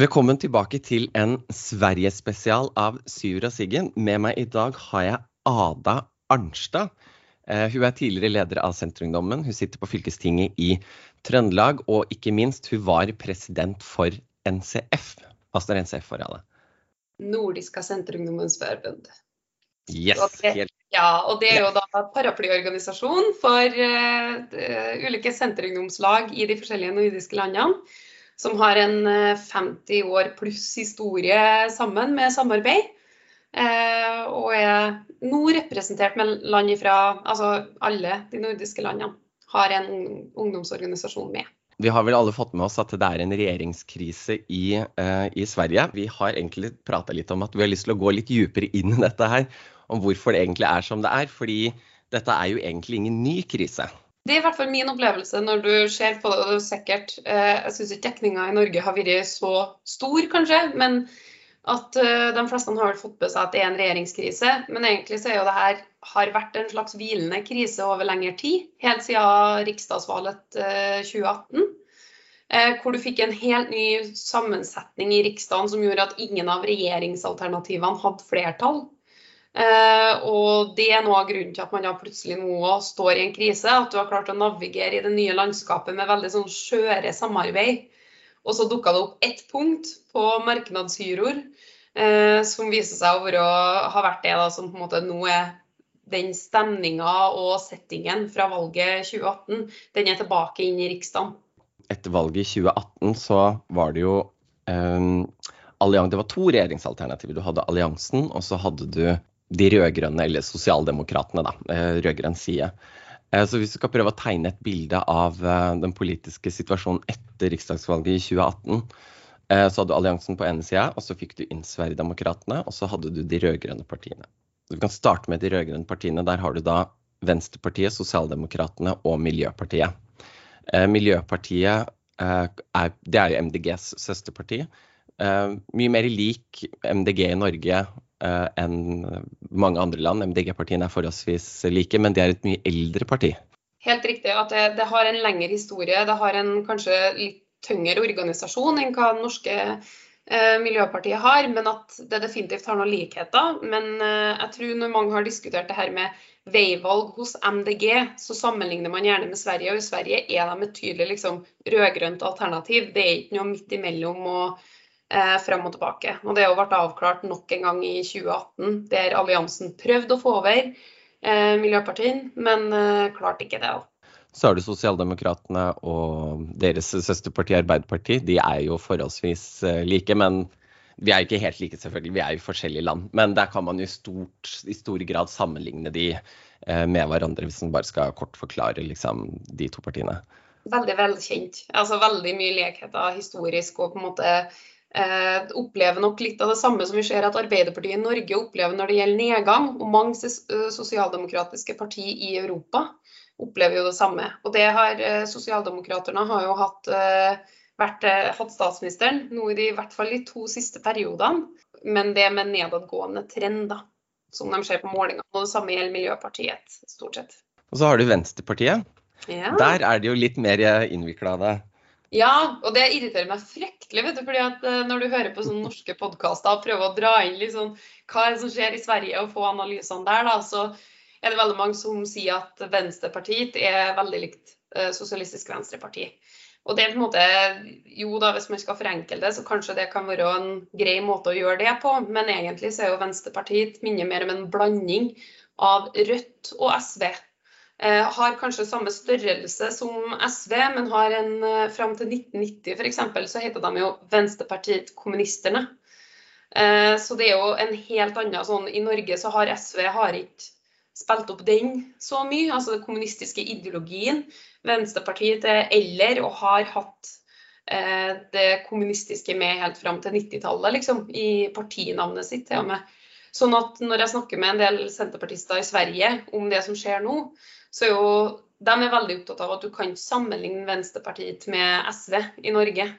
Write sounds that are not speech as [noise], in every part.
Velkommen tilbake til en Sverigespesial av Syver og Siggen. Med meg i dag har jeg Ada Arnstad. Eh, hun er tidligere leder av Senterungdommen. Hun sitter på fylkestinget i Trøndelag. Og ikke minst, hun var president for NCF. Hva står NCF for, Ada? Nordiska Senterungdommens Forbund. Yes, helt Ja, og det er jo da paraplyorganisasjon for uh, ulike senterungdomslag i de forskjellige nordiske landene som har en 50 eh, år pluss historie sammen med samarbeid. Eh, og er nå representert med land ifra altså alle de nordiske landene har en ungdomsorganisasjon med. Vi har vel alle fått med oss at det er en regjeringskrise i, uh, i Sverige. Vi har egentlig prata litt om at vi har lyst til å gå litt dypere inn i dette her. Om hvorfor det egentlig er som det er. Fordi dette er jo egentlig ingen ny krise. Det er i hvert fall min opplevelse når du ser på det. og det er sikkert, eh, Jeg syns ikke dekninga i Norge har vært så stor, kanskje. Men at eh, de fleste har fått med seg at det er en regjeringskrise. Men egentlig så er jo det her har vært en slags hvilende krise over lengre tid. Helt siden riksdagsvalget eh, 2018. Eh, hvor du fikk en helt ny sammensetning i Riksdagen som gjorde at ingen av regjeringsalternativene hadde flertall. Eh, og det er noe av grunnen til at man plutselig nå står i en krise. At du har klart å navigere i det nye landskapet med veldig sånn skjøre samarbeid. Og så dukka det opp ett punkt på marknadshyroer eh, som viser seg å være, ha vært det da, som på en måte nå er den stemninga og settingen fra valget 2018, den er tilbake inn i Riksdagen. Etter valget i 2018 så var det jo um, Det var to regjeringsalternativer. Du hadde alliansen, og så hadde du de rød-grønne, eller sosialdemokratene, da, eh, rød-grønn side. Eh, så hvis du skal prøve å tegne et bilde av eh, den politiske situasjonen etter riksdagsvalget i 2018, så hadde du alliansen på ene sida, og så fikk du inn Sverigedemokraterna, og så hadde du de rød-grønne partiene. Så Vi kan starte med de rød-grønne partiene. Der har du da Venstrepartiet, Sosialdemokratene og Miljøpartiet. Miljøpartiet er, det er jo MDGs søsterparti. Mye mer lik MDG i Norge enn mange andre land. MDG-partiene er forholdsvis like, men det er et mye eldre parti. Helt riktig. at det, det har en lengre historie. Det har en kanskje litt tyngre organisasjon enn hva norske eh, Miljøpartiet har, men at det definitivt har noen likheter. Men eh, jeg tror når mange har diskutert det her med veivalg hos MDG, så sammenligner man gjerne med Sverige. Og i Sverige er de et tydelig liksom, rød-grønt alternativ. Det er ikke noe midt imellom. og eh, frem og tilbake. Og Det ble avklart nok en gang i 2018, der alliansen prøvde å få over eh, Miljøpartiet, men eh, klarte ikke det. Så har du Sosialdemokratene og deres søsterparti Arbeiderpartiet. De er jo forholdsvis eh, like, men vi er ikke helt like, selvfølgelig. Vi er jo forskjellige land. Men der kan man jo stort, i stor grad sammenligne de eh, med hverandre, hvis man bare skal kort forklare liksom, de to partiene. Veldig velkjent. Altså veldig mye likheter historisk og på en måte opplever nok litt av det samme som vi ser at Arbeiderpartiet i Norge opplever når det gjelder nedgang. Og mange eh, sosialdemokratiske partier i Europa opplever jo det samme. Og det har eh, Sosialdemokraterne har jo hatt, eh, vært, eh, hatt statsministeren nå i, hvert fall de to siste periodene. Men det med nedadgående trend, da, som de ser på målingene. Og det samme gjelder Miljøpartiet, stort sett. Og så har du Venstrepartiet. Ja. Der er det jo litt mer innvikla. Ja, og det irriterer meg fryktelig. vet du, fordi at eh, Når du hører på sånne norske podkaster og prøver å dra inn liksom, hva er det som skjer i Sverige, og få analysene der, da, så er det veldig mange som sier at Venstrepartiet er veldig likt uh, Sosialistisk Venstreparti. Og det er på en måte, jo da, Hvis man skal forenkle det, så kanskje det kan være en grei måte å gjøre det på. Men egentlig så er jo Venstrepartiet minner mer om en blanding av Rødt og SV. Eh, har kanskje samme størrelse som SV, men har en eh, fram til 1990 f.eks. så heter de jo Venstrepartiet Kommunisterne. Eh, så det er jo en helt annen sånn I Norge så har SV har ikke spilt opp den så mye, altså den kommunistiske ideologien. Venstrepartiet er eller og har hatt det kommunistiske med helt fram til 90-tallet, liksom, i partinavnet sitt til og med. Sånn at når jeg snakker med en del senterpartister i Sverige om det som skjer nå, så jo de er veldig opptatt av at du kan sammenligne Venstrepartiet med SV i Norge.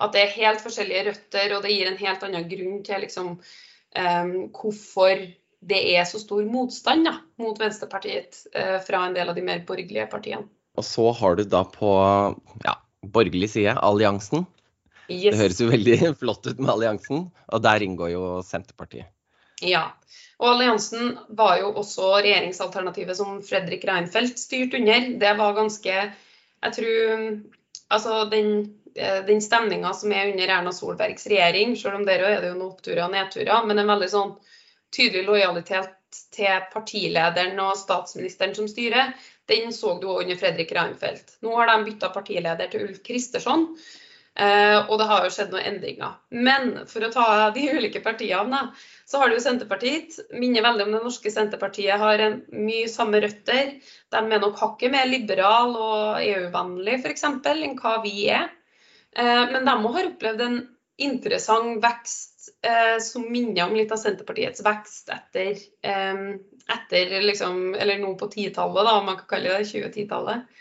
At det er helt forskjellige røtter, og det gir en helt annen grunn til liksom, um, hvorfor det er så stor motstand da, mot Venstrepartiet uh, fra en del av de mer borgerlige partiene. Og så har du da på ja, borgerlig side alliansen. Yes. Det høres jo veldig [laughs] flott ut med alliansen, og der inngår jo Senterpartiet. Ja, og alliansen var jo også regjeringsalternativet som Fredrik Reinfeldt styrte under. Det var ganske Jeg tror altså den, eh, den stemninga som er under Erna Solbergs regjering, selv om der er det jo noen oppturer og nedturer, men en veldig sånn tydelig lojalitet til partilederen og statsministeren som styrer, den så du òg under Fredrik Reinfeldt. Nå har de bytta partileder til Ulf Kristersson, og det har jo skjedd noen endringer. Men for å ta de ulike partiene, så har du jo Senterpartiet. Minner veldig om det norske Senterpartiet har mye samme røtter. De er nok hakket mer liberal og EU-vennlig f.eks. enn hva vi er. Eh, men de har opplevd en interessant vekst eh, som minner om litt av Senterpartiets vekst etter, eh, etter liksom, eller nå på 10-tallet, da, om man kan kalle det 2010-tallet.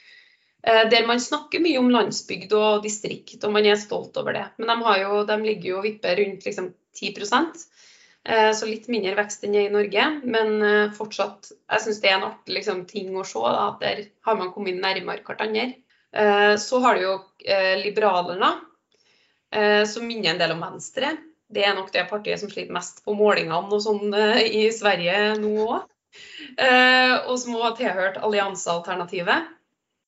Eh, der man snakker mye om landsbygd og distrikt, og man er stolt over det. Men de, jo, de ligger jo og vipper rundt liksom, 10 eh, så litt mindre vekst enn det i Norge. Men eh, fortsatt, jeg syns det er en artig liksom, ting å se. Da, at der har man kommet nærmere hverandre. Så har du jo Liberalerne, som minner en del om Venstre. Det er nok det partiet som sliter mest på målingene og sånn i Sverige nå òg. Og som har tilhørt alliansealternativet.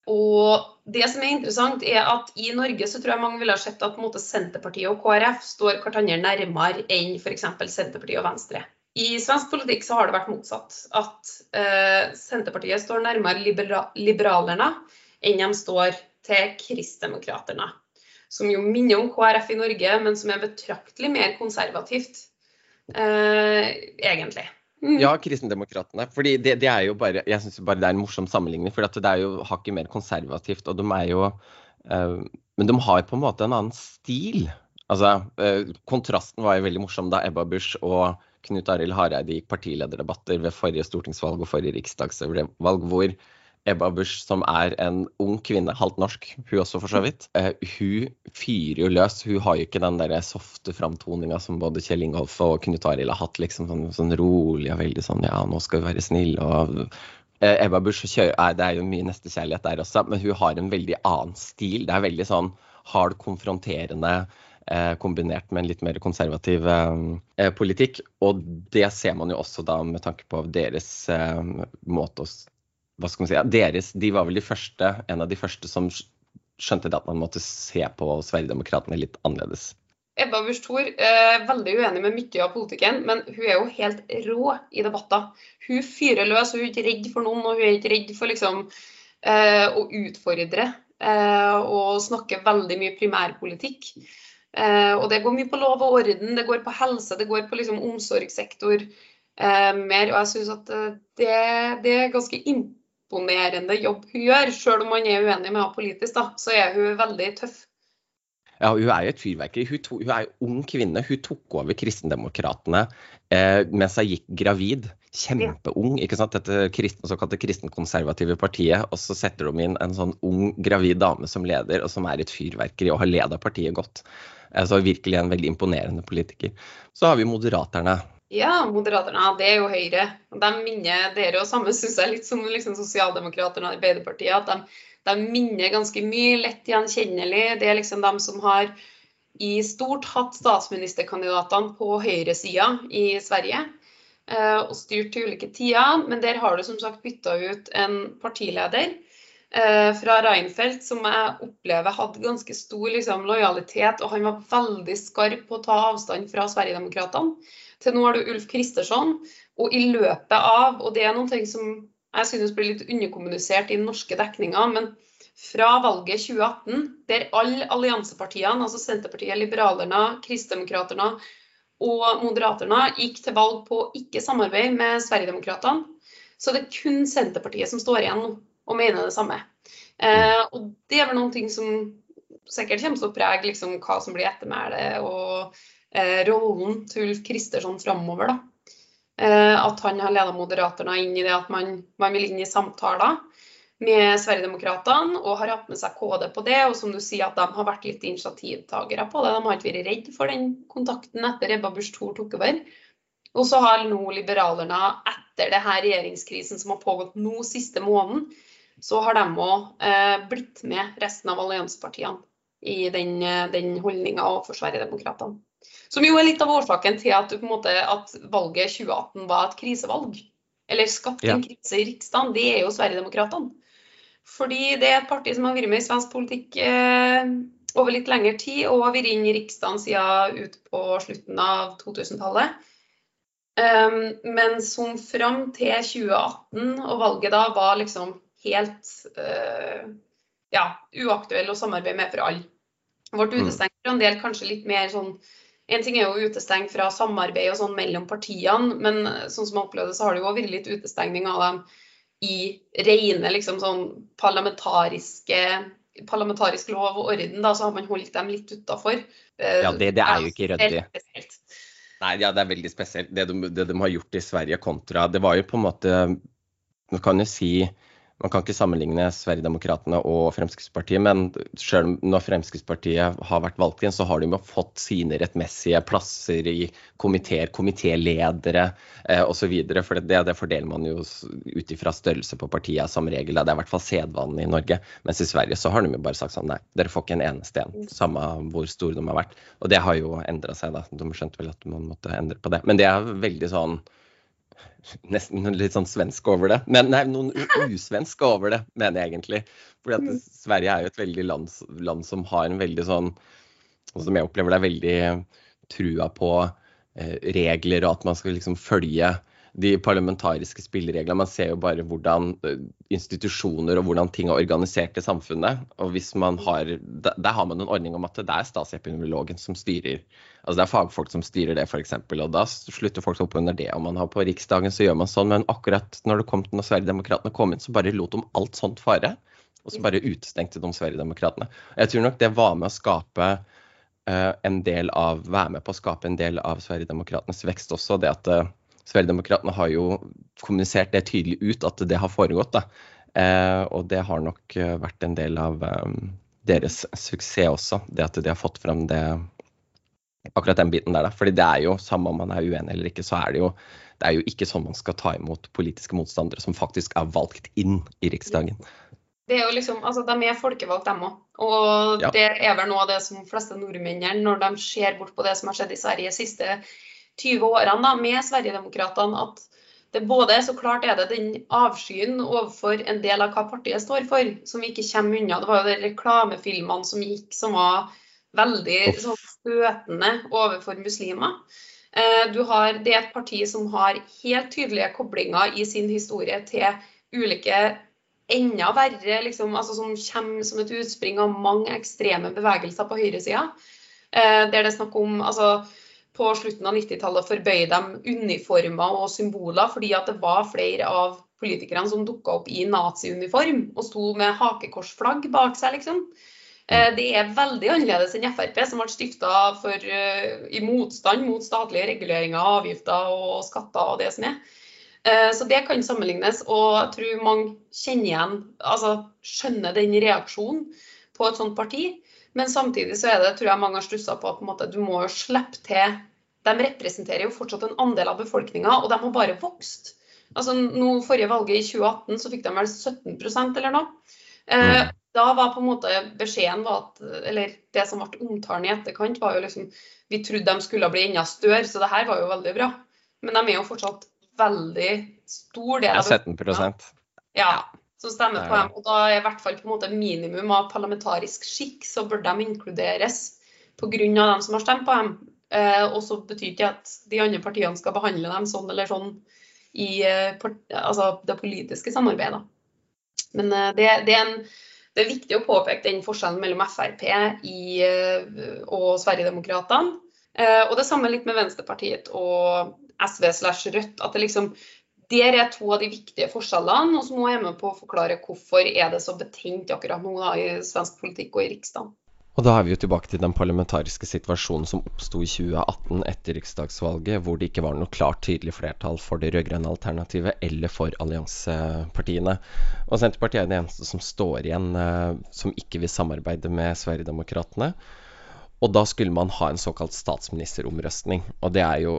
Og det som er interessant, er at i Norge så tror jeg mange ville ha sett at måte, Senterpartiet og KrF står hverandre nærmere enn f.eks. Senterpartiet og Venstre. I svensk politikk så har det vært motsatt. At eh, Senterpartiet står nærmere libera liberalerne enn de står til Kristdemokraterne som jo minner om KrF i Norge, men som er betraktelig mer konservativt, eh, egentlig. Mm. Ja, Kristendemokratene. fordi det, det, er jo bare Jeg syns bare det er en morsom sammenligning. For det er jo hakket mer konservativt. Og de er jo eh, Men de har på en måte en annen stil. Altså, eh, Kontrasten var jo veldig morsom da Ebba Busch og Knut Arild Hareide gikk partilederdebatter ved forrige stortingsvalg og forrige riksdagsvalg, hvor Ebba Busch, som er en ung kvinne, halvt norsk, hun også for så vidt, uh, hun fyrer jo løs. Hun har jo ikke den der softe framtoninga som både Kjell Ingolf og Knut Arild har hatt. liksom sånn, sånn, rolig og veldig sånn ja, nå skal vi være snille. og uh, Ebba Busch det er jo mye nestekjærlighet der også, men hun har en veldig annen stil. Det er veldig sånn hard, konfronterende. Eh, kombinert med en litt mer konservativ eh, politikk. Og det ser man jo også da med tanke på deres eh, måte å hva skal man si, ja, deres, De var vel de første, en av de første som skjønte at man måtte se på Sverigedemokraterna litt annerledes. Ebba Busch Thor er veldig uenig med mye av politikken, men hun er jo helt rå i debatter. Hun fyrer løs, hun er ikke redd for noen, og hun er ikke redd for liksom, eh, å utfordre eh, og snakke veldig mye primærpolitikk. Eh, og det går mye på lov og orden, det går på helse, det går på liksom, omsorgssektor eh, mer. Og jeg syns at eh, det, det, er ganske imponerende imponerende jobb hun gjør. Selv om man er uenig med henne politisk, da, så er hun veldig tøff. Ja, Hun er jo et fyrverkeri. Hun, to, hun er jo ung kvinne. Hun tok over Kristendemokratene eh, mens hun gikk gravid. Kjempeung. ikke sant? Dette kristen, såkalte kristenkonservative partiet. Og så setter de inn en sånn ung gravid dame som leder, og som er et fyrverkeri og har leda partiet godt. Altså Virkelig en veldig imponerende politiker. Så har vi Moderaterne. Ja, Moderaterna, det er jo Høyre. De minner dere og samme syns jeg litt som liksom, Sosialdemokraterna og Arbeiderpartiet. At de, de, minner ganske mye, lett gjenkjennelig. Det er liksom de som har i stort hatt statsministerkandidatene på høyresida i Sverige. Eh, og styrt til ulike tider. Men der har du som sagt bytta ut en partileder eh, fra Reinfeldt som jeg opplever hadde ganske stor liksom, lojalitet. Og han var veldig skarp på å ta avstand fra Sverigedemokraterna. Til nå har du Ulf Kristersson. Og i løpet av, og det er noen ting som jeg synes blir litt underkommunisert i den norske dekninga, men fra valget 2018, der alle alliansepartiene, altså Senterpartiet, Liberalerne, Kristdemokraterne og Moderaterna, gikk til valg på ikke samarbeid med Sverigedemokraterna, så det er kun Senterpartiet som står igjen nå og mener det samme. Eh, og det er vel noen ting som sikkert kommer til å prege liksom, hva som blir ettermælet og rollen til Ulf Kristersson framover. Eh, at han har leda Moderaterna inn i det at man, man, vil inn i samtaler med Sverigedemokraterna og har hatt med seg KD på det. Og som du sier, at de har vært litt initiativtakere på det. De har ikke vært redd for den kontakten etter Ebba Busch Thor tok over. Og så har nå liberalerne, etter det her regjeringskrisen som har pågått nå siste måneden, så har de òg eh, blitt med resten av alliansepartiene i den, den holdninga overfor Sverigedemokraterna. Som jo er litt av årsaken til at, måte, at valget 2018 var et krisevalg. Eller skapte en krise i Riksdagen. Det er jo Sverigedemokraterna. Fordi det er et parti som har vært med i svensk politikk eh, over litt lengre tid, og har vært inne i Riksdagen siden ut på slutten av 2000-tallet. Um, ehm, men som fram til 2018 og valget da var liksom helt uh, ja, uaktuell å samarbeide med for alle. Ble mm. utestengt fra en del kanskje litt mer sånn en ting er jo utestengt fra samarbeid og sånn mellom partiene, men sånn som jeg opplevde så har det jo vært litt utestengning av dem i rene liksom sånn parlamentariske parlamentarisk lov og orden, da, så har man holdt dem litt utafor. Ja, det, det, er jo ikke ryddig. Nei, ja, det er veldig spesielt. Det de, det de, har gjort i Sverige kontra Det var jo på en måte Man kan jo si man kan ikke sammenligne Sverigedemokraterna og Fremskrittspartiet, men selv når Fremskrittspartiet har vært valgt inn, så har de jo fått sine rettmessige plasser i komiteer, komitéledere eh, osv. For det, det, fordeler man jo ut ifra størrelse på partiet som regel. Det er i hvert fall sedvanen i Norge. Mens i Sverige så har de jo bare sagt sånn nei, dere får ikke en eneste en, samme hvor store de har vært. Og det har jo endra seg, da. De skjønte vel at man måtte endre på det. Men det er veldig sånn nesten litt sånn svensk over det. Men nei, noen usvensk over det, mener jeg egentlig. Fordi at mm. Sverige er jo et veldig land, land som har en veldig sånn Som jeg opplever det er veldig trua på eh, regler, og at man skal liksom følge de parlamentariske spillereglene. Man ser jo bare hvordan eh, institusjoner og hvordan ting er organisert i samfunnet. Og hvis man har, Der har man en ordning om at det er statsepidemiologen som styrer. Altså Det er fagfolk som styrer det, f.eks. Og da slutter folk opp under det. Og man har på Riksdagen så gjør man sånn, men akkurat når det kom til når Sverigedemokraterna kom inn, så bare lot de alt sånt fare. Og så bare utestengte de Sverigedemokraterna. Jeg tror nok det var med å skape uh, en del av, være med på å skape en del av Sverigedemokraternes vekst også. det at uh, Sverigedemokraterna har jo kommunisert det tydelig ut at det har foregått. da. Eh, og det har nok eh, vært en del av eh, deres suksess også, det at de har fått fram det akkurat den biten der. da. Fordi det er jo, samme om man er uenig eller ikke, så er det jo det er jo ikke sånn man skal ta imot politiske motstandere som faktisk er valgt inn i Riksdagen. Det er jo liksom, altså De er folkevalgt, dem òg. Og ja. det er vel noe av det som fleste nordmennene, når de ser bort på det som har skjedd i Sverige siste 20 årene da, med Sverigedemokraterna at det både så klart er det den avskyen overfor en del av hva partiet står for, som vi ikke kommer unna. Det var jo de reklamefilmene som gikk som var veldig sånn, støtende overfor muslimer. Eh, du har, det er et parti som har helt tydelige koblinger i sin historie til ulike enda verre, liksom, altså som kommer som et utspring av mange ekstreme bevegelser på høyresida. Eh, der det er snakk om altså, på slutten av 90-tallet forbøy dem uniformer og symboler fordi at det var flere av politikerne som dukka opp i naziuniform og sto med hakekorsflagg bak seg, liksom. Eh, det er veldig annerledes enn Frp, som ble stifta uh, i motstand mot statlige reguleringer avgifter og skatter og det som er. Uh, så det kan sammenlignes, og jeg tror mange kjenner igjen, altså skjønner den reaksjonen på et sånt parti. Men samtidig så er det, tror jeg mange har stussa på, på du må jo slippe til De representerer jo fortsatt en andel av befolkninga, og de har bare vokst. Altså, nå, Forrige valget i 2018 så fikk de vel 17% eller noe. Eh, mm. da var på en måte beskjeden at, eller Det som ble omtalen i etterkant, var jo liksom Vi trodde de skulle bli enda større, så det her var jo veldig bra. Men de er jo fortsatt veldig stor del av befolkninga. Ja som stemmer på dem. Og da er i hvert fall på en måte minimum av parlamentarisk skikk, så bør de inkluderes pga. dem som har stemt på dem. Eh, og så betyr ikke at de andre partiene skal behandle dem sånn eller sånn i eh, altså det politiske samarbeidet. Men eh, det, det, er en, det, er viktig å påpeke den forskjellen mellom Frp i, eh, og Sverigedemokraterna. Eh, og det samme litt med Venstrepartiet og SV slash Rødt. At det liksom der er to av de viktige forskjellene, og som må er med på å forklare hvorfor er det så betent akkurat nå da, i svensk politikk og i Riksdagen. Og da er vi jo tilbake til den parlamentariske situasjonen som oppsto i 2018 etter riksdagsvalget, hvor det ikke var noe klart tydelig flertall for det rød-grønne alternativet eller for alliansepartiene. Og Senterpartiet er det eneste som står igjen eh, som ikke vil samarbeide med Sverigedemokraterna. Og da skulle man ha en såkalt statsministeromrøstning. Og det er jo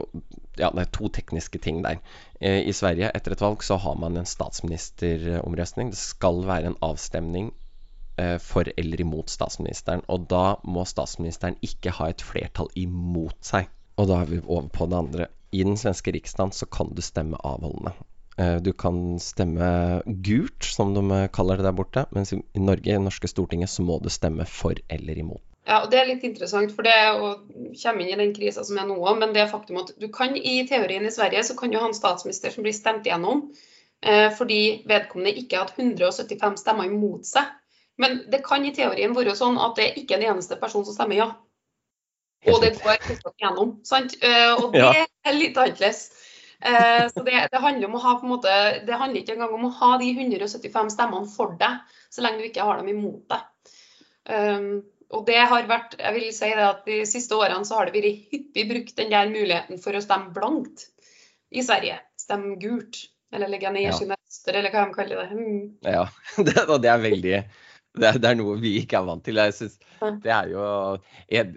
ja, det er to tekniske ting der. Eh, I Sverige etter et valg så har man en statsministeromrøstning. Det skal være en avstemning eh, for eller imot statsministeren. Og da må statsministeren ikke ha et flertall imot seg. Og da er vi over på det andre. I den svenske riksdagen så kan du stemme avholdende. Eh, du kan stemme gult, som de kaller det der borte, mens i Norge, i norske Stortinget, så må du stemme for eller imot. Ja, og Det er litt interessant, for det å komme inn i den krisa som er nå men det faktum at du kan i teorien i Sverige så kan du ha en statsminister som blir stemt gjennom eh, fordi vedkommende ikke har hatt 175 stemmer imot seg. Men det kan i teorien være sånn at det er ikke en eneste person som stemmer ja. Og det går fortsatt gjennom. sant? Eh, og det er litt annerledes. Eh, så det, det, handler om å ha på en måte, det handler ikke engang om å ha de 175 stemmene for deg, så lenge du ikke har dem imot deg. Um, og det har vært, jeg vil si det at De siste årene så har det vært hyppig brukt den der muligheten for å stemme blankt i Sverige. Stemme gult. Eller legge ned ja. eller hva de kaller det. Mm. Ja, [laughs] det, og det er veldig det er, det er, noe vi ikke er vant til. Jeg synes, det er jo jeg,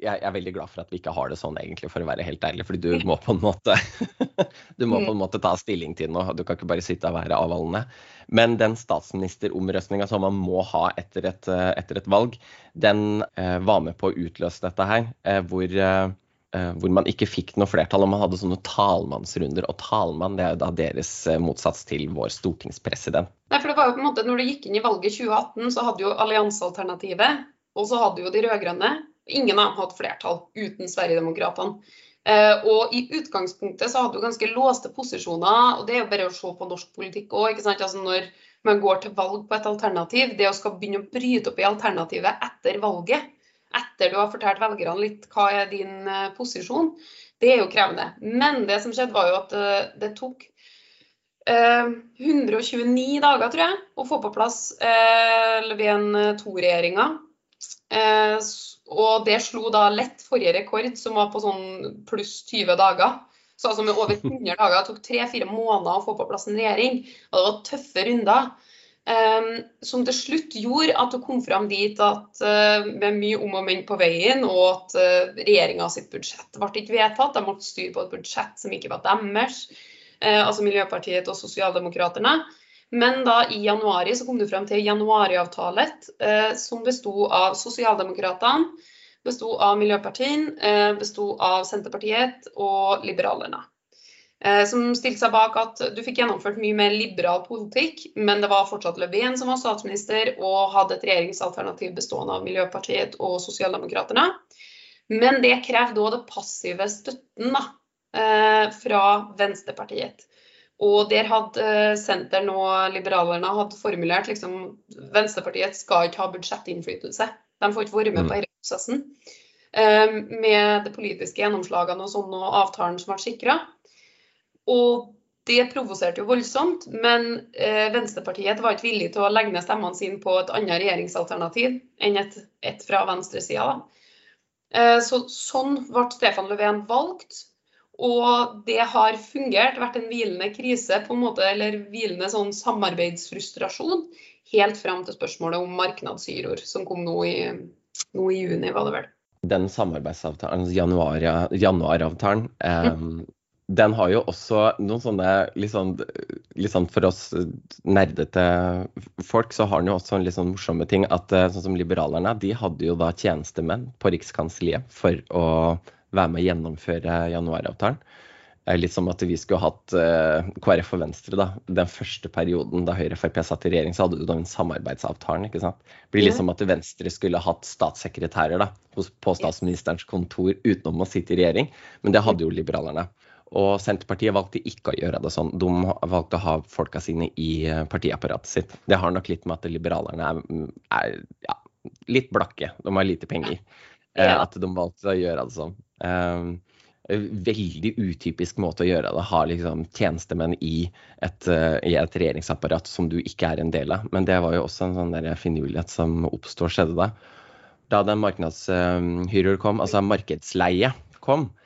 jeg, er veldig glad for at vi ikke har det sånn, egentlig, for å være helt ærlig. Fordi du [laughs] må på en måte [laughs] du må på en mm. måte ta stilling til noe. Du kan ikke bare sitte og være avholdende. Men den statsministeromrøstninga som man må ha etter et, etter et valg, den eh, var med på å utløse dette her. Eh, hvor, eh, hvor, man ikke fikk noe flertall, og man hadde sånne talmannsrunder. Og talmann det er jo da deres eh, motsats til vår stortingspresident. Nei, for det var jo på en måte, når du gikk inn i valget 2018, så hadde jo alliansealternativet, og så hadde jo de rød-grønne Ingen av dem hadde flertall uten Sverigedemokraterna. Uh, og i utgangspunktet så hadde du ganske låste posisjoner, og det er jo bare å se på norsk politikk òg. Altså når man går til valg på et alternativ, det å skal begynne å bryte opp i alternativet etter valget, etter du har fortalt velgerne litt hva er din uh, posisjon, det er jo krevende. Men det som skjedde, var jo at uh, det tok 129 dager, tror jeg, å få på plass Löfven II-regjeringa. Og det slo da lett forrige rekord, som var på sånn pluss 20 dager. Så altså med over 100 dager. Det tok tre-fire måneder å få på plass en regjering. Og det var tøffe runder. Um, som til slutt gjorde at hun kom fram dit at uh, med mye om og men på veien, og at uh, regjeringa sitt budsjett ble ikke vedtatt. De måtte styre på et budsjett som ikke var deres. Uh, altså Miljøpartiet og Sosialdemokraterne. Men da i januar så kom du frem til januariavtalet, eh, som besto av Sosialdemokratene, besto av Miljøpartiet, eh, besto av Senterpartiet og Liberalerne. Eh, som stilte seg bak at du fikk gjennomført mye mer liberal politikk, men det var fortsatt Löfven som var statsminister og hadde et regjeringsalternativ bestående av Miljøpartiet og Sosialdemokraterne. Men det krevde òg det passive støtten da, eh, fra Venstrepartiet. Og der hadde eh, Senteren og Liberalerne hadde formulert liksom Venstrepartiet skal ikke ha budsjettinnflytelse. De får ikke være med på mm. denne prosessen. Um, med de politiske gjennomslagene og sånn, og avtalen som ble sikra. Og det provoserte jo voldsomt, men eh, Venstrepartiet var ikke villig til å legge ned stemmene sine på et annet regjeringsalternativ enn et, et fra venstresida. Eh, så, sånn ble Stefan Löfven valgt. Og det har fungert, vært en hvilende krise, på en måte, eller hvilende sånn samarbeidsfrustrasjon, helt fram til spørsmålet om marknadshyror, som kom nå i, nå i, juni, var det vel. Den samarbeidsavtalen, januar, januaravtalen, eh, den har jo også noen sånne litt sånn, litt sånn For oss nerdete folk så har den jo også en litt sånn morsomme ting at eh, sånn som liberalerne, de hadde jo da tjenestemenn på Rikskanseliet for å være med å gjennomføre januaravtalen. Litt som at vi skulle hatt uh, KrF og Venstre da, den første perioden da Høyre og Frp satt i regjering, så hadde du da en samarbeidsavtalen. ikke sant? Det blir litt som at Venstre skulle hatt statssekretærer da, på statsministerens kontor utenom å sitte i regjering, men det hadde jo liberalerne. Og Senterpartiet valgte ikke å gjøre det sånn. De valgte å ha folka sine i eh, partiapparatet sitt. Det har nok litt med at liberalerne er, er ja, litt blakke. De har lite penger. Ja. At de valgte å gjøre det sånn. Um, veldig utypisk måte å gjøre det. Ha liksom tjenestemenn i et, uh, i et, regjeringsapparat som du ikke er en del av. Men det var jo også en sånn finurlighet som oppstår, skjedde da. Da den markedshyrer kom, altså markedsleie kom, Eh,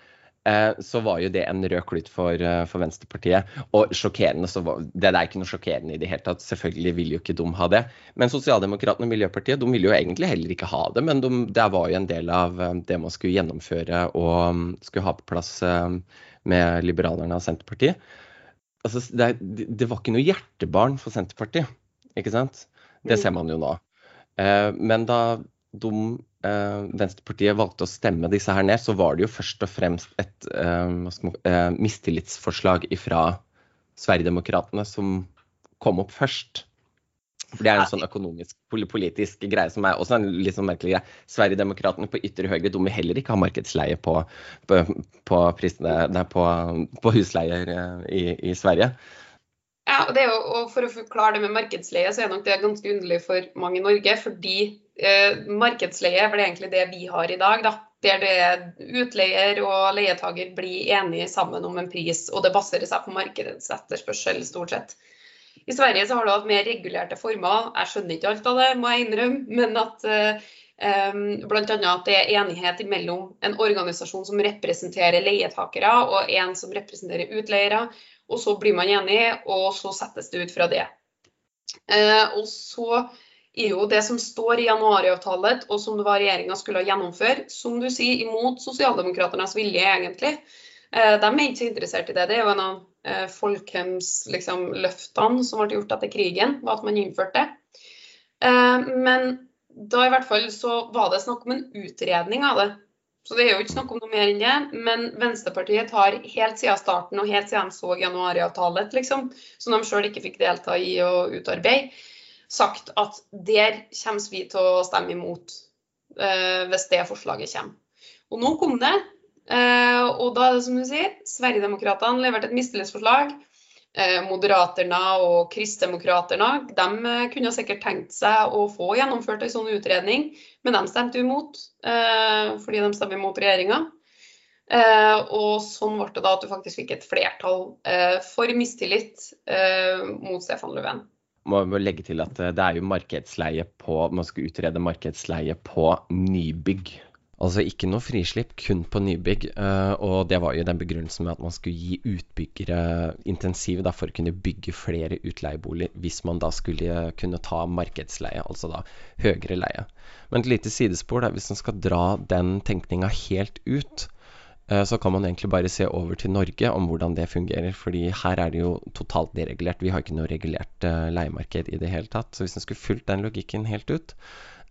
så var jo det en rød klut for, eh, for, Venstrepartiet. Og sjokkerende, så var, det er ikke noe sjokkerende i det hele tatt. Selvfølgelig vil jo ikke de ha det. Men Sosialdemokratene og Miljøpartiet de ville jo egentlig heller ikke ha det. Men de, det var jo en del av eh, det man skulle gjennomføre og mm, skulle ha på plass med Liberalerne og Senterpartiet. Altså, det, det var ikke noe hjertebarn for Senterpartiet, ikke sant? Det ser man jo nå. Men da de, Venstrepartiet valgte å stemme disse her ned, så var det jo først og fremst et mistillitsforslag fra Sverigedemokraterna som kom opp først. For Det er en sånn økonomisk, politisk greie som er også en litt sånn merkelig greie. Sverigedemokraterna på ytre høyre de vil heller ikke ha markedsleie på, på, på, prisene, på, på husleier eh, i, i, Sverige. Ja, og, jo, og For å forklare det med markedsleie, så er nok det ganske underlig for mange i Norge. Fordi eh, det er egentlig det vi har i dag. da der det utleier og leietaker blir enige sammen om en pris, og det baserer seg på markedets etterspørsel, stort sett. I Sverige så har du hatt mer regulerte former. Jeg skjønner ikke alt av det, må jeg innrømme. Men at um, bl.a. at det er enighet mellom en organisasjon som representerer leietakere, og en som representerer utleiere. Og så blir man enig, og så settes det ut fra det. Uh, og så er jo det som står i januariavtalen, og som det var regjeringa skulle gjennomføre, som du sier, imot sosialdemokraternes vilje, egentlig. Uh, de er ikke så interessert i det. Det er jo en av eh, Folkhemsløftene liksom, som ble gjort etter krigen, var at man innførte det. Eh, men da i hvert fall så var det snakk om en utredning av det. Så det er jo ikke snakk om noe mer enn det. Men Venstrepartiet har helt siden starten og helt siden de så januariavtalen, liksom, som de sjøl ikke fikk delta i å utarbeide, sagt at der kommer vi til å stemme imot eh, hvis det forslaget kommer. Og nå kom det. Eh, og da er det som du sier, Sverigedemokraterna leverte et mistillitsforslag. Eh, Moderaterna og Kristdemokraterna de eh, kunne sikkert tenkt seg å få gjennomført en sånn utredning, men de stemte imot fordi de stemte imot regjeringa. Og sånn ble det da at du faktisk fikk et flertall for mistillit mot Stefan Löfven må legge til at det er jo markedsleie på Man skal utrede markedsleie på nybygg. Altså ikke noe frislipp, kun på nybygg. Uh, og det var jo den begrunnelsen med at man skulle gi utbyggere intensiv for å kunne bygge flere utleieboliger, hvis man da skulle kunne ta markedsleie, altså da høyere leie. Men et lite sidespor, da, hvis man skal dra den tenkninga helt ut, så kan man egentlig bare se over til Norge om hvordan det fungerer. fordi her er det jo totalt deregulert. Vi har ikke noe regulert uh, leiemarked i det hele tatt. Så hvis man skulle fulgt den logikken helt ut,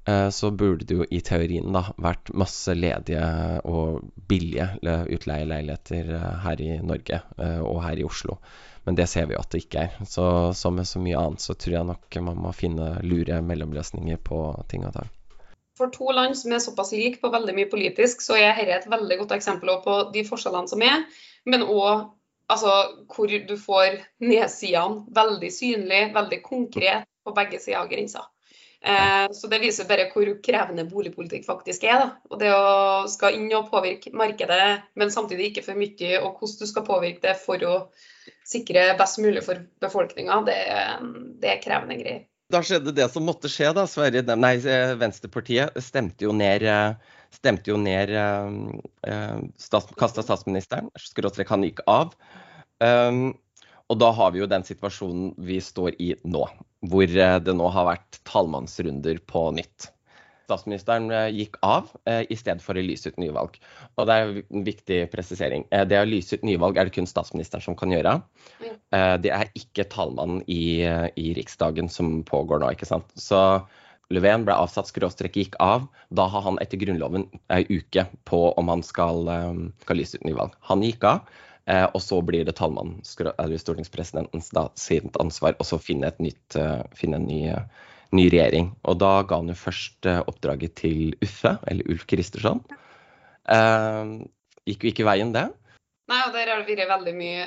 Eh, så burde det jo i teorien da vært masse ledige og billige utleieleiligheter eh, her i Norge eh, og her i Oslo. Men det ser vi jo at det ikke er. Så som med så mye annet så tror jeg nok man må finne lure mellomløsninger på ting og tang. For to land som er såpass like på veldig mye politisk, så er dette et veldig godt eksempel på de forskjellene som er, men òg altså, hvor du får nedsidene veldig synlig, veldig konkret på begge sider av grensa. Eh, så Det viser bare hvor krevende boligpolitikk faktisk er. Da. Og Det å skal inn og påvirke markedet, men samtidig ikke for mye, og hvordan du skal påvirke det for å sikre best mulig for befolkninga, det, det, er krevende greier. Da skjedde det som måtte skje. da. Sverige, nei, Venstrepartiet stemte jo ned stemte jo ned eh, stats, Kasta statsministeren, skråstrek han gikk av. Um, og da har vi jo den situasjonen vi står i nå, hvor eh, det nå har vært tallmannsrunder på nytt. Statsministeren eh, gikk av eh, i stedet for å lyse ut nyvalg. Og det er en viktig presisering. Eh, det å lyse ut nyvalg er det kun statsministeren som kan gjøre. Eh, det er ikke talmannen i, i Riksdagen som pågår nå, ikke sant. Så Löfven ble avsatt, skråstrek gikk av. Da har han etter Grunnloven ei uke på om han skal, skal lyse ut nyvalg. Han gikk av. Eh, og så blir det talmannen, eller stortingspresidentens, da, sitt ansvar å finne, nytt, uh, finne en ny, uh, ny, regjering. Og da ga han jo først uh, oppdraget til Uffe, eller Ulf Kristersson. gikk jo ikke veien, det. Nei, og der har det vært veldig mye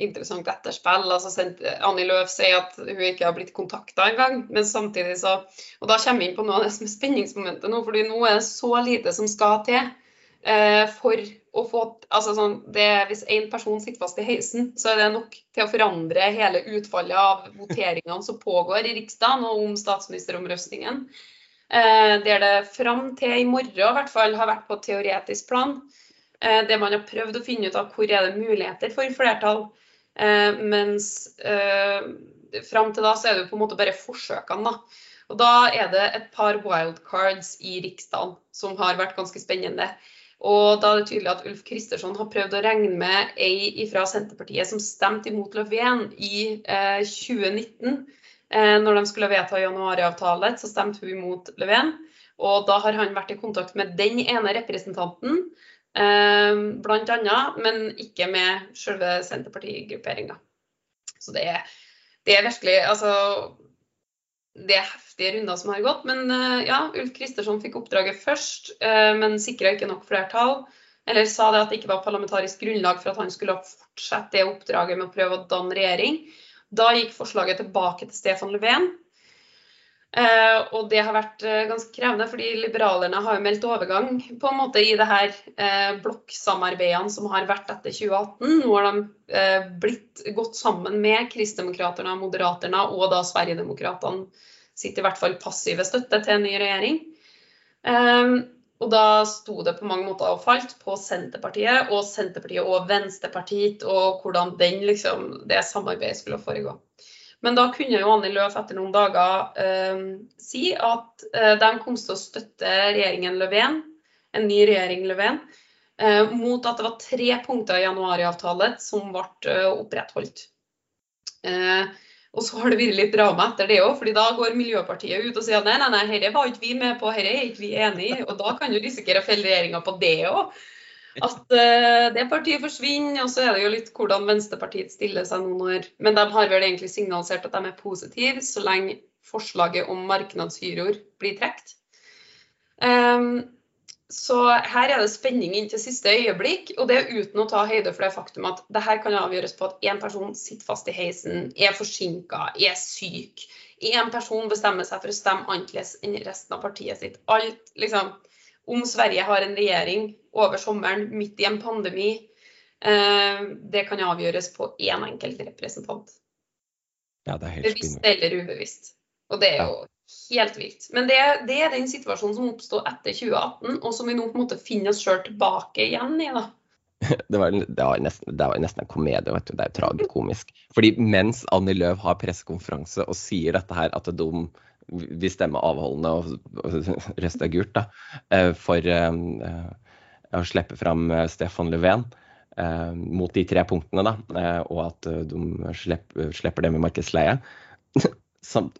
interessant etterspill. Altså, Annie Løf sier at hun ikke har blitt kontakta engang. Men samtidig så Og da kommer vi inn på noe av det som er spenningsmomentet nå, fordi nå er det så lite som skal til for å få altså sånn, det, Hvis én person sitter fast i heisen, så er det nok til å forandre hele utfallet av voteringene som pågår i Riksdagen og om statsministeromrøstningen. Eh, der det fram til i morgen i hvert fall har vært på teoretisk plan. Eh, det man har prøvd å finne ut av hvor er det muligheter for flertall. Eh, mens eh, fram til da så er det på en måte bare forsøkene. da. Og Da er det et par wildcards i Riksdagen som har vært ganske spennende. Og da er det tydelig at Ulf Kristersson har prøvd å regne med ei fra Senterpartiet som stemte imot Löfven i eh, 2019. Eh, når de skulle vedta januaravtale, så stemte hun imot Löfven. Og da har han vært i kontakt med den ene representanten, eh, annet, men ikke med selve Senterpartigrupperinga. Så det er, det er virkelig Altså det er heftige runder som har gått. Men eh, ja, Ulf Kristersson fikk oppdraget først, eh, men sikra ikke nok flertall. Eller sa det at det ikke var parlamentarisk grunnlag for at han skulle fortsette det oppdraget med å prøve å danne regjering. Da gikk forslaget tilbake til Stefan Löfven. Eh, og det har vært ganske krevende, fordi liberalerne har jo meldt overgang på en måte i det her blokksamarbeidene som har vært etter 2018. Nå har de blitt gått sammen med Kristdemokraterna, Moderaterna og da Sverigedemokraterna sitter i hvert fall passive støtte til en ny regjering. Og da sto det på mange måter og falt på Senterpartiet og Senterpartiet og Venstrepartiet og hvordan den, liksom, det samarbeidet skulle foregå. Men da kunne jo Anni Løf etter noen dager eh, si at eh, de kom til å støtte regjeringen Løven, en ny regjering Løven, eh, mot at det var tre punkter i januariavtalen som ble uh, opprettholdt. Uh, og så har det vært litt drama etter det òg, fordi da går Miljøpartiet ut og sier nei, nei, nei, dette var ikke vi med på, dette er ikke vi enig i. Og da kan du risikere å felle regjeringa på det òg. At uh, det partiet forsvinner, og så er det jo litt hvordan Venstrepartiet stiller seg nå når Men de har vel egentlig signalisert at de er positive så lenge forslaget om markedshyroer blir trukket. Um, så her er det spenning inn til siste øyeblikk, og det er uten å ta høyde for det faktum at det her kan avgjøres på at én person sitter fast i heisen, er forsinka, er syk. Én person bestemmer seg for å stemme annerledes enn resten av partiet sitt. Alt, liksom, om Sverige har en regjering over sommeren midt i en pandemi, eh, det kan avgjøres på én enkelt representant. Ja, det helt Bevisst eller ubevisst. Og det er jo helt vilt. Men det, det, er den situasjonen som oppstod etter 2018, og som vi nå på en måte finner oss sjøl tilbake igjen i. da. [laughs] Det var, det, var nesten, det var, nesten, en komedie. vet du, Det er jo tragikomisk. Fordi mens Annie Løv har pressekonferanse og sier dette her, at de vil stemme avholdende og røste gult da, eh, for uh, å slippe fram Stefan Löfven uh, mot de tre punktene, da, uh, og at de slipper, slipper det med markedsleie [laughs]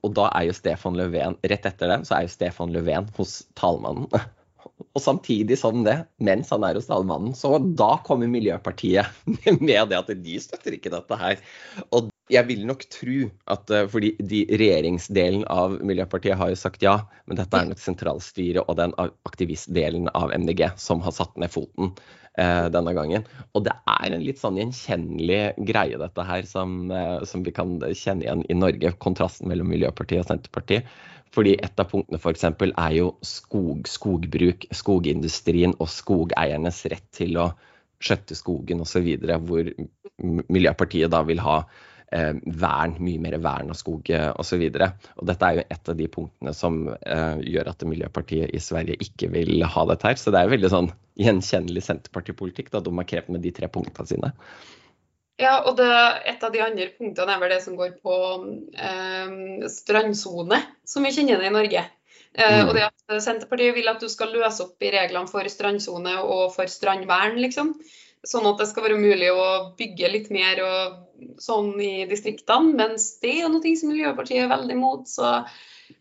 og da er jo Stefan Löfven Rett etter det så er jo Stefan Löfven hos talmannen. [laughs] Og samtidig som det, mens han er hos talmannen, så da kommer Miljøpartiet [laughs] med det at de støtter ikke dette her. Og jeg vil nok tro at eh, fordi de regjeringsdelen av Miljøpartiet har jo sagt ja, men dette er nok sentralstyret og den aktivistdelen av MDG som har satt ned foten eh, denne gangen. Og det er en litt sånn gjenkjennelig greie, dette her, som, eh, som vi kan kjenne igjen i Norge. Kontrasten mellom Miljøpartiet og Senterpartiet. Fordi et av punktene f.eks. er jo skog, skogbruk, skogindustrien og skogeiernes rett til å skjøtte skogen osv. Hvor Miljøpartiet da vil ha eh, vern, mye mer vern av skog eh, osv. Dette er jo et av de punktene som eh, gjør at Miljøpartiet i Sverige ikke vil ha dette her. Så det er jo veldig sånn gjenkjennelig Senterpartipolitikk da de har krevd med de tre punktene sine. Ja, og det, et av de andre punktene er vel det som går på eh, strandsone, som vi kjenner det i Norge. Eh, mm. Og det at Senterpartiet vil at du skal løse opp i reglene for strandsone og for strandvern, liksom. Sånn at det skal være mulig å bygge litt mer og sånn i distriktene. Mens det er noe som Miljøpartiet er veldig imot. Så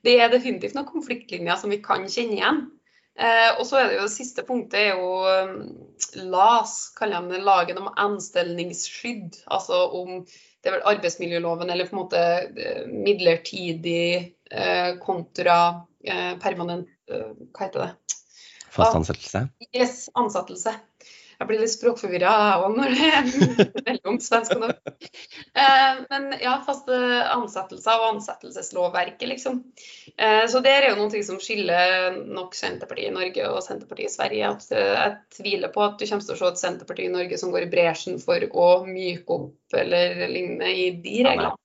det er definitivt noen konfliktlinjer som vi kan kjenne igjen. Eh, og så er det jo det siste punktet er jo um, LAS, kaller de det. Lagen om anstellningsskydd. Altså om det er vel arbeidsmiljøloven eller på en måte eh, midlertidig eh, kontra eh, permanent eh, Hva heter det? Fast ansettelse? Yes, ansettelse. Jeg blir litt språkforvirra òg når det er [laughs] mellom svensk og norsk. Eh, men ja, faste ansettelser og ansettelseslovverket, liksom. Eh, så det er jo noe som skiller nok Senterpartiet i Norge og Senterpartiet i Sverige. At eh, jeg tviler på at du kommer til å se et Senterparti i Norge som går i bresjen for å myke opp eller lignende i de reglene.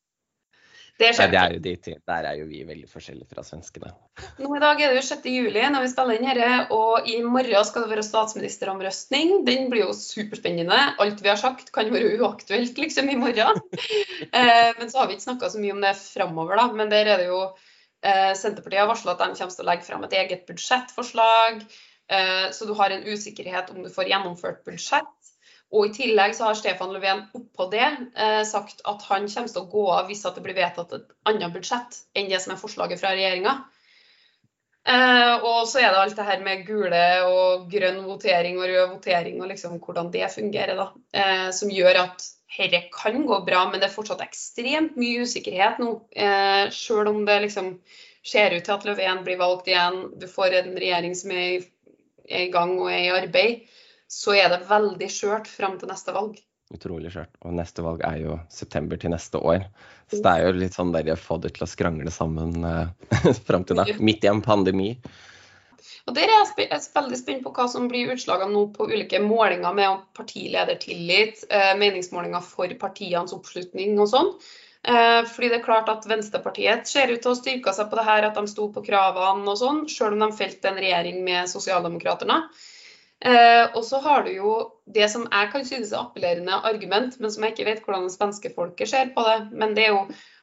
Det Nei, det er jo de, der er jo vi veldig forskjellige fra svenskene. Nå [laughs] I dag er det jo 6. juli når vi spiller inn dette, og i morgen skal det være statsministeromrøstning. Den blir jo superspennende. Alt vi har sagt kan være uaktuelt liksom i morgen. [laughs] eh, men så har vi ikke snakka så mye om det framover, da. Men der er det jo eh, Senterpartiet har varsla at de kommer til å legge fram et eget budsjettforslag. Eh, så du har en usikkerhet om du får gjennomført budsjett. Og i tillegg så har Stefan Löfven oppå det eh, sagt at han kommer til å gå av hvis det blir vedtatt et annet budsjett enn det som er forslaget fra regjeringa. Eh, og så er det alt det her med gule og grønn votering og rød votering og liksom hvordan det fungerer, da. Eh, som gjør at dette kan gå bra, men det er fortsatt ekstremt mye usikkerhet nå. Eh, Sjøl om det liksom ser ut til at Löfven blir valgt igjen, du får en regjering som er i, er i gang og er i arbeid så er det veldig skjørt fram til neste valg. Utrolig skjørt. Og neste valg er jo september til neste år. Så det er jo litt sånn der få det til å skrangle sammen eh, [laughs] fram til da. Midt i en pandemi. Og Der er jeg, jeg veldig spent på hva som blir utslagene nå på ulike målinger med partiledertillit, eh, meningsmålinger for partienes oppslutning og sånn. Eh, fordi det er klart at Venstrepartiet ser ut til å styrke seg på det her, at de sto på kravene og sånn, selv om de felte en regjering med Sosialdemokraterne. Eh, og så har du jo det som jeg kan synes er appellerende argument, men som jeg ikke vet hvordan det svenske folket ser på det. Men det er jo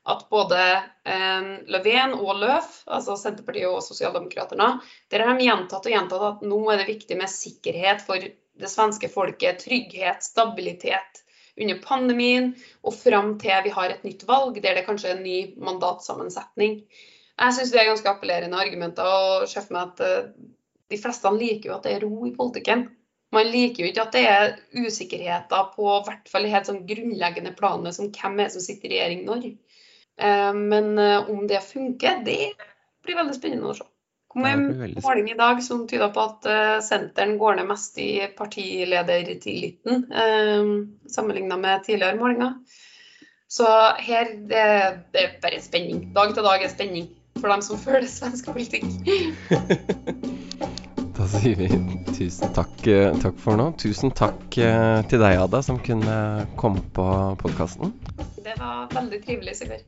at både eh, Löfven og Løf, altså Senterpartiet og Sosialdemokraterne, der har de gjentatt og gjentatt at nå er det viktig med sikkerhet for det svenske folket. Trygghet, stabilitet under pandemien og fram til vi har et nytt valg der det kanskje er en ny mandatsammensetning. Jeg syns det er ganske appellerende argumenter og ser for meg at eh, de fleste liker jo at det er ro i politikken. Man liker jo ikke at det er usikkerheter på hvert fall helt sånn grunnleggende planet som hvem er som sitter i regjering når. Eh, men eh, om det funker, det blir veldig spennende å se. kom en måling i dag som tyder på at uh, senteren går ned mest i partiledertilliten sammenligna med tidligere målinger. Så her det, det er bare spenning. Dag til dag er spenning for dem som følger svensk politikk. [laughs] [laughs] Da sier vi tusen takk, eh, takk, for nå. Tusen takk eh, til deg, Ada, som kunne komme på podkasten. Det var veldig trivelig, Sigurd.